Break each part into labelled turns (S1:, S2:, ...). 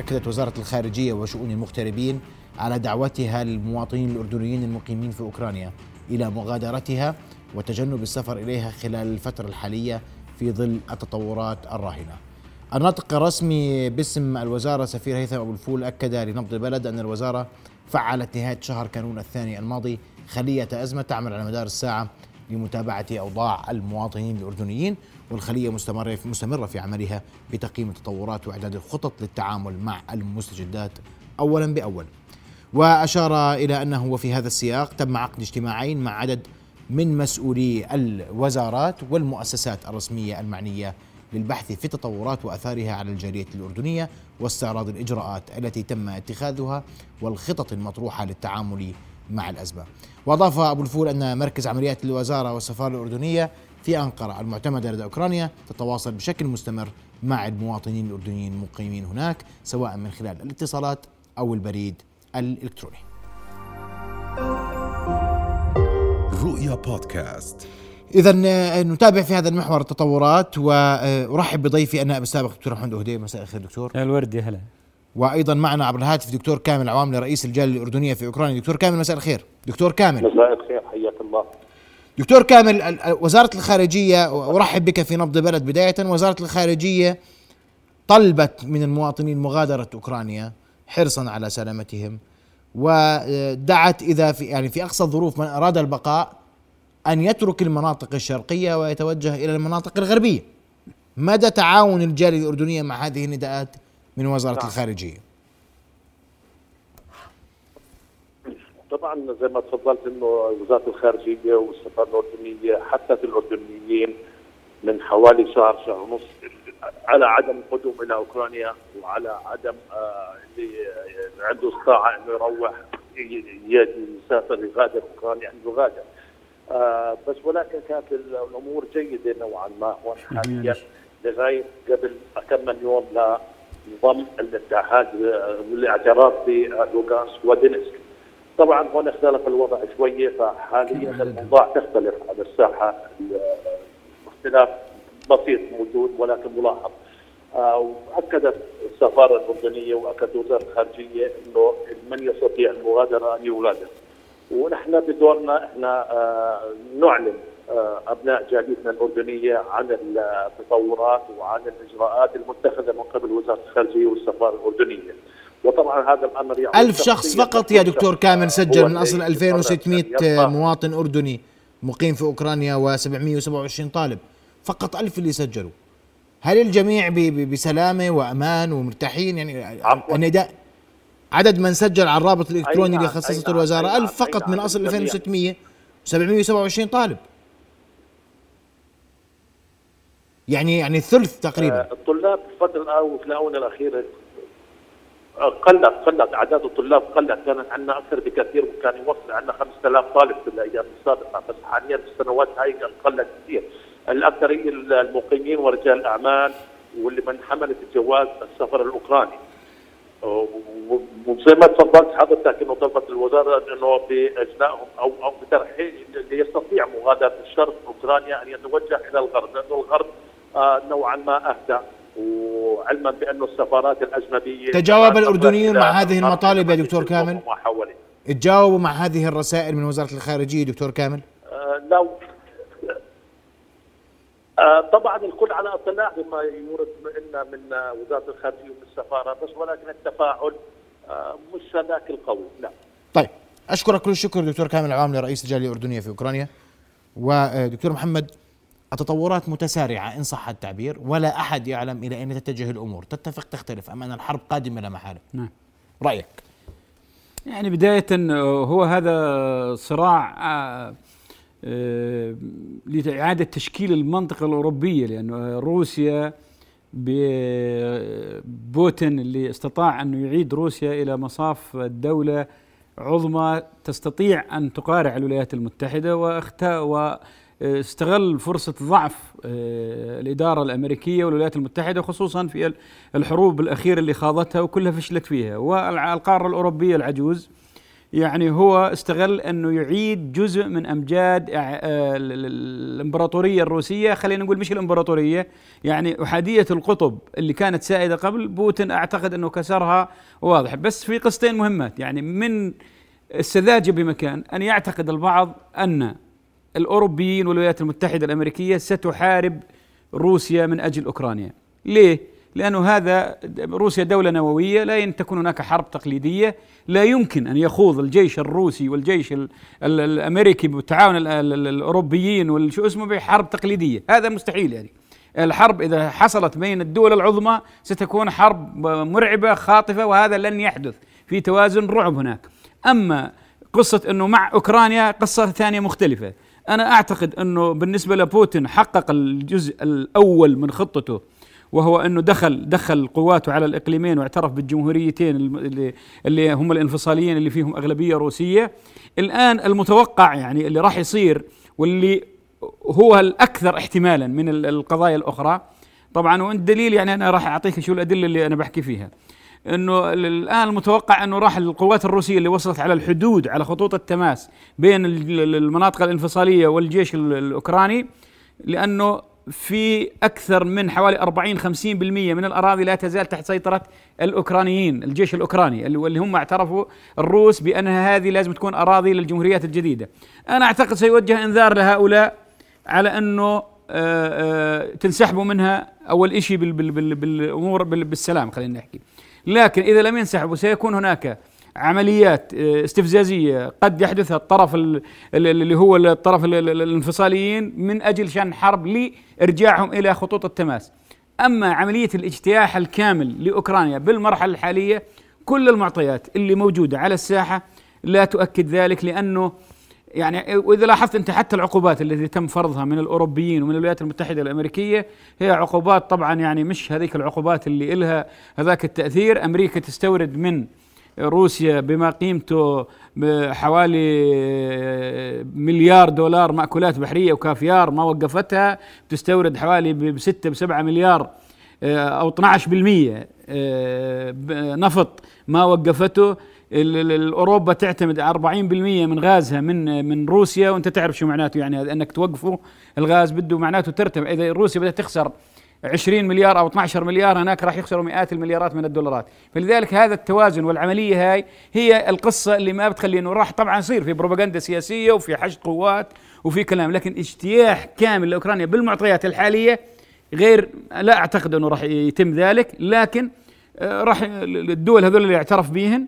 S1: أكدت وزارة الخارجية وشؤون المغتربين على دعوتها للمواطنين الأردنيين المقيمين في أوكرانيا إلى مغادرتها وتجنب السفر إليها خلال الفترة الحالية في ظل التطورات الراهنة. الناطق الرسمي باسم الوزارة سفير هيثم أبو الفول أكد لنبض البلد أن الوزارة فعلت نهاية شهر كانون الثاني الماضي خلية أزمة تعمل على مدار الساعة لمتابعة أوضاع المواطنين الأردنيين والخلية مستمرة مستمرة في عملها بتقييم التطورات وإعداد الخطط للتعامل مع المستجدات أولا بأول. وأشار إلى أنه وفي هذا السياق تم عقد اجتماعين مع عدد من مسؤولي الوزارات والمؤسسات الرسمية المعنية للبحث في التطورات وآثارها على الجالية الأردنية واستعراض الإجراءات التي تم اتخاذها والخطط المطروحة للتعامل مع الأزمة. وأضاف أبو الفول أن مركز عمليات الوزارة والسفارة الأردنية في أنقرة المعتمدة لدى أوكرانيا تتواصل بشكل مستمر مع المواطنين الأردنيين المقيمين هناك سواء من خلال الاتصالات أو البريد الإلكتروني.
S2: رؤيا بودكاست
S1: اذا آه، نتابع في هذا المحور التطورات وارحب بضيفي النائب السابق دكتور محمد أهدي مساء الخير دكتور
S3: الورد يا هلا
S1: وأيضا معنا عبر الهاتف دكتور كامل عواملي رئيس الجالية الأردنية في أوكرانيا. دكتور كامل مساء الخير. دكتور كامل.
S4: مساء الخير حياك الله.
S1: دكتور كامل وزارة الخارجية أرحب بك في نبض بلد. بداية وزارة الخارجية طلبت من المواطنين مغادرة أوكرانيا حرصا على سلامتهم ودعت إذا في يعني في أقصى الظروف من أراد البقاء أن يترك المناطق الشرقية ويتوجه إلى المناطق الغربية. مدى تعاون الجالية الأردنية مع هذه النداءات من وزارة نعم. الخارجية.
S4: طبعا زي ما تفضلت إنه وزارة الخارجية والسفاره الأردنية حثت الأردنيين من حوالي شهر شهر ونص على عدم القدوم إلى أوكرانيا وعلى عدم آه اللي عنده استطاعة إنه يروح يسافر يغادر أوكرانيا إنه يغادر. آه بس ولكن كانت الأمور جيدة نوعا ما هون حاليا لغاية قبل كم من يوم لضم الاتحاد والاعتراف بلوغانسك ودينسك طبعا هون اختلف الوضع شوية فحاليا الأوضاع تختلف. على الساحة اختلاف بسيط موجود ولكن ملاحظ. آه وأكدت السفارة الأردنية وأكدت وزارة الخارجية إنه من يستطيع المغادرة أن يغادر ونحن بدورنا إحنا آه نعلن أبناء جاليتنا الأردنية عن التطورات وعن الإجراءات المتخذة من قبل وزارة الخارجية والسفارة الأردنية. وطبعا هذا الأمر
S1: يعني ألف شخص فقط يا دكتور كامل سجل من أصل 2600 مواطن أردني مقيم في أوكرانيا و727 طالب. فقط ألف اللي سجلوا. هل الجميع بسلامة وأمان ومرتاحين؟ يعني النداء عدد من سجل على الرابط الإلكتروني اللي خصصته الوزارة؟ 1000 فقط من أصل 2600 727 طالب. يعني يعني الثلث تقريبا.
S4: آه الطلاب الفترة الآونة الأخيرة قلت قلت أعداد الطلاب قلت كانت عندنا أكثر بكثير وكان يوصل عندنا 5000 طالب في الأيام السابقة بس حاليا في السنوات هاي قلت كثير. الاكثريه المقيمين ورجال الأعمال واللي من حملة الجواز السفر الأوكراني. وزي ما تفضلت حضرتك إنه طلبت الوزارة إنه باجلائهم أو أو بترحيل ليستطيع مغادرة الشرق أوكرانيا أن يتوجه إلى الغرب لأنه الغرب آه نوعا ما أهدى وعلما بانه السفارات الأجنبية
S1: تجاوب الأردنيون مع هذه المطالب يا دكتور كامل؟ تجاوبوا مع هذه الرسائل من وزارة الخارجية دكتور كامل؟
S4: آه لو آه طبعا الكل على اطلاع بما يورد لنا من وزارة الخارجية ومن السفاره بس ولكن التفاعل آه مش ذاك القوي لا
S1: طيب أشكرك كل الشكر دكتور كامل العواملي رئيس الجالية الأردنية في أوكرانيا ودكتور محمد التطورات متسارعة إن صح التعبير ولا أحد يعلم إلى أين تتجه الأمور. تتفق تختلف أم أن الحرب قادمة لا محاله نعم. رأيك؟
S3: يعني بداية هو هذا صراع آه آه، لإعادة تشكيل المنطقة الأوروبية لأنه روسيا بوتين اللي استطاع أنه يعيد روسيا إلى مصاف الدولة عظمى تستطيع أن تقارع الولايات المتحدة واختاء واستغل فرصة ضعف آه، الإدارة الأمريكية والولايات المتحدة خصوصا في الحروب الأخيرة اللي خاضتها وكلها فشلت فيها. والقارة الأوروبية العجوز يعني هو استغل أنه يعيد جزء من أمجاد أع- آه، ال- ال- الإمبراطورية الروسية. خلينا نقول مش الإمبراطورية يعني أحادية القطب اللي كانت سائدة قبل بوتين أعتقد أنه كسرها واضح. بس في قصتين مهمات يعني من السذاجة بمكان أن يعتقد البعض أن الأوروبيين والولايات المتحدة الأمريكية ستحارب روسيا من أجل أوكرانيا. ليه؟ لأنه هذا روسيا دولة نووية لا تكون هناك حرب تقليدية. لا يمكن أن يخوض الجيش الروسي والجيش ال ال الأمريكي بالتعاون ال- ال- ال- الأوروبيين والشو اسمه بحرب تقليدية. هذا مستحيل يعني. الحرب إذا حصلت بين الدول العظمى ستكون حرب مرعبة خاطفة وهذا لن يحدث في توازن رعب هناك. أما قصة إنه مع أوكرانيا قصة ثانية مختلفة. أنا أعتقد أنه بالنسبة لبوتين حقق الجزء الأول من خطته وهو أنه دخل دخل قواته على الإقليمين واعترف بالجمهوريتين اللي, اللي هم الانفصاليين اللي فيهم أغلبية روسية. الآن المتوقع يعني اللي راح يصير واللي هو الأكثر احتمالا من ال- القضايا الأخرى. طبعا والدليل يعني أنا راح أعطيك شو الأدلة اللي أنا بحكي فيها. إنه ال- الآن المتوقع إنه راح القوات الروسية اللي وصلت على الحدود على خطوط التماس بين ال- ال- المناطق الانفصالية والجيش ال- الأوكراني لأنه في أكثر من حوالي 40 50% من الأراضي لا تزال تحت سيطرة الأوكرانيين، الجيش الأوكراني اللي هم اعترفوا الروس بانها هذه لازم تكون أراضي للجمهوريات الجديدة. أنا أعتقد سيوجه إنذار لهؤلاء على أنه آه، آه، تنسحبوا منها أول شيء بال- بال- بال- بالأمور بال- بالسلام خلينا نحكي. لكن إذا لم ينسحبوا سيكون هناك عمليات آه، استفزازية قد يحدثها الطرف ال- ال- اللي هو الطرف ال- ال- الانفصاليين من أجل شن حرب لإرجاعهم إلى خطوط التماس. أما عملية الاجتياح الكامل لأوكرانيا بالمرحلة الحالية كل المعطيات اللي موجودة على الساحة لا تؤكد ذلك لأنه يعني وإذا لاحظت أنت حتى العقوبات التي تم فرضها من الأوروبيين ومن الولايات المتحدة الأمريكية هي عقوبات طبعا يعني مش هذيك العقوبات اللي إلها. هذاك التأثير أمريكا تستورد من روسيا بما قيمته حوالي مليار دولار مأكولات بحرية وكافيار ما وقفتها تستورد حوالي بستة بسبعة مليار أو 12% نفط ما وقفته. أوروبا تعتمد 40% من غازها من من روسيا وأنت تعرف شو معناته. يعني أنك توقفوا الغاز بده معناته ترتفع إذا روسيا بدها تخسر 20 مليار أو 12 مليار هناك راح يخسروا مئات المليارات من الدولارات. فلذلك هذا التوازن والعملية هاي هي القصة اللي ما بتخلي إنه راح طبعا يصير في بروباغندا سياسية وفي حشد قوات وفي كلام. لكن اجتياح كامل لأوكرانيا بالمعطيات الحالية غير لا أعتقد إنه راح يتم ذلك. لكن آه، راح الدول هذول اللي اعترف بيهن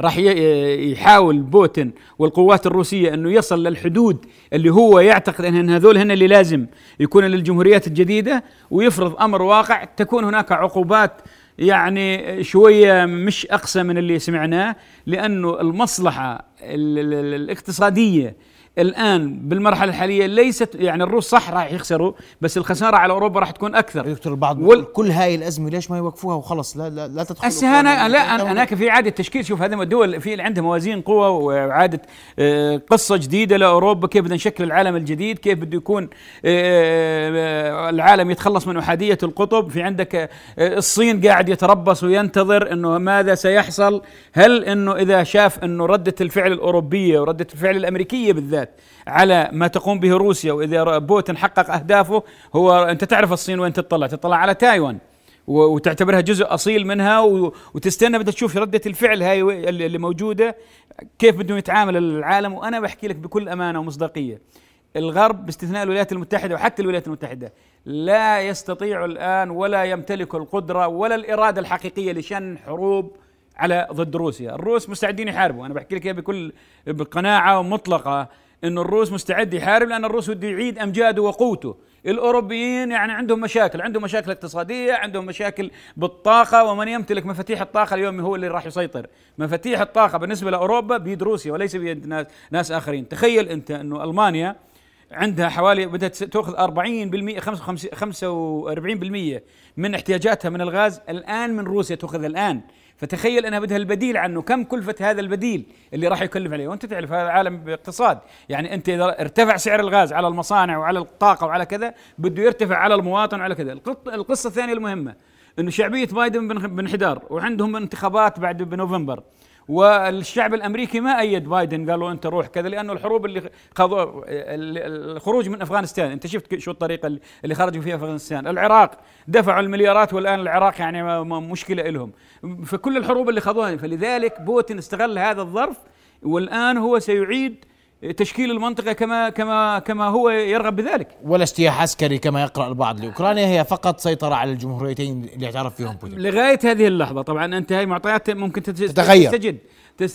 S3: راح يحاول بوتين والقوات الروسية أنه يصل للحدود اللي هو يعتقد إن هذول هن اللي لازم يكون للجمهوريات الجديدة ويفرض أمر واقع. تكون هناك عقوبات يعني شوية مش أقسى من اللي سمعناه لأنه المصلحة ال- ال- ال- الاقتصادية الآن بالمرحلة الحالية ليست يعني الروس صح راح يخسروا بس الخسارة على أوروبا راح تكون أكثر
S1: دكتور البعض
S3: وال-.
S1: كل هاي الأزمة ليش ما يوقفوها وخلص لا لا, لا تدخل
S3: هسه
S1: أنا.
S3: لا هناك في إعادة تشكيل شوف هذه الدول في عندها موازين قوى وإعادة آه، قصة جديدة لأوروبا كيف بدنا نشكل العالم الجديد كيف بده يكون آه، العالم يتخلص من احاديه القطب في عندك آه، الصين قاعد يتربص وينتظر إنه ماذا سيحصل هل إنه إذا شاف إنه ردة الفعل الأوروبية وردة الفعل الأمريكية بالذات على ما تقوم به روسيا وإذا بوتين حقق أهدافه هو أنت تعرف الصين وين تطلع تطلع على تايوان وتعتبرها جزء أصيل منها وتستنى بدها تشوف ردة الفعل هاي اللي موجودة كيف بده يتعامل العالم. وأنا بحكي لك بكل أمانة ومصداقية الغرب باستثناء الولايات المتحدة وحتى الولايات المتحدة لا يستطيع الآن ولا يمتلك القدرة ولا الإرادة الحقيقية لشن حروب على ضد روسيا، الروس مستعدين يحاربوا، أنا بحكي لك بكل بقناعة مطلقة. انه الروس مستعد يحارب لأن الروس بده يعيد أمجاده وقوته، الأوروبيين يعني عندهم مشاكل، عندهم مشاكل اقتصادية، عندهم مشاكل بالطاقة ومن يمتلك مفاتيح الطاقة اليوم هو اللي راح يسيطر، مفاتيح الطاقة بالنسبة لأوروبا بيد روسيا وليس بيد ناس ناس آخرين، تخيل أنت إنه ألمانيا عندها حوالي بدها تأخذ 40% 45% من احتياجاتها من الغاز. الآن من روسيا تأخذ الآن. فتخيل انها بدها البديل عنه. كم كلفة هذا البديل اللي راح يكلف عليه؟ وأنت تعرف هذا عالم باقتصاد. يعني أنت إذا ارتفع سعر الغاز على المصانع وعلى الطاقة وعلى كذا بده يرتفع على المواطن وعلى كذا. القصة الثانية المهمة إنه شعبية بايدن بن- بانحدار وعندهم انتخابات بعد بنوفمبر. والشعب الأمريكي ما أيد بايدن قالوا أنت روح كذا لأنه الحروب اللي خضوا الخروج من أفغانستان أنت شفت شو الطريقة اللي خرجوا فيها أفغانستان؟ العراق دفعوا المليارات والآن العراق يعني مشكلة لهم فكل الحروب اللي خضوها فلذلك بوتين استغل هذا الظرف والآن هو سيعيد تشكيل المنطقة كما كما كما هو يرغب بذلك.
S1: ولا اجتياح عسكري كما يقرأ البعض لأوكرانيا هي فقط سيطرة على الجمهوريتين اللي اعترف فيهم بوتين.
S3: لغاية هذه اللحظة طبعا أنت هاي معطيات ممكن تتغير. تستجد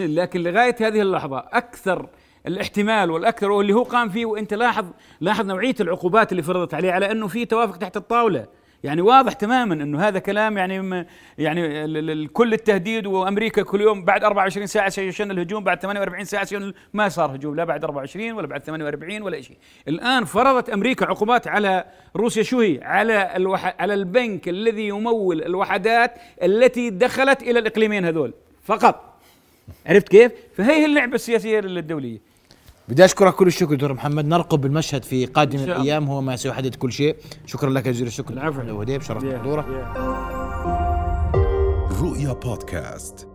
S3: لكن لغاية هذه اللحظة أكثر الاحتمال والأكثر واللي هو قام فيه وأنت لاحظ لاحظ نوعية العقوبات اللي فرضت عليه على أنه في توافق تحت الطاولة. يعني واضح تماما إنه هذا كلام يعني يعني كل التهديد وأمريكا كل يوم بعد 24 ساعة سيشن الهجوم بعد 48 ساعة سيشن ما صار هجوم لا بعد 24 ولا بعد 48 ولا شيء. الآن فرضت أمريكا عقوبات على روسيا شو هي؟ على الوح... على البنك الذي يمول الوحدات التي دخلت إلى الإقليمين هذول فقط. عرفت كيف؟ فهي اللعبة السياسية الدوليه
S1: بدي أشكرك كل الشكر دكتور محمد. نرقب المشهد في قادم الأيام. هو ما سيحدد كل شيء. شكرا لك جزيل الشكر.
S3: العفو.
S1: وديب شرفت بحضورك
S2: رؤيا بودكاست.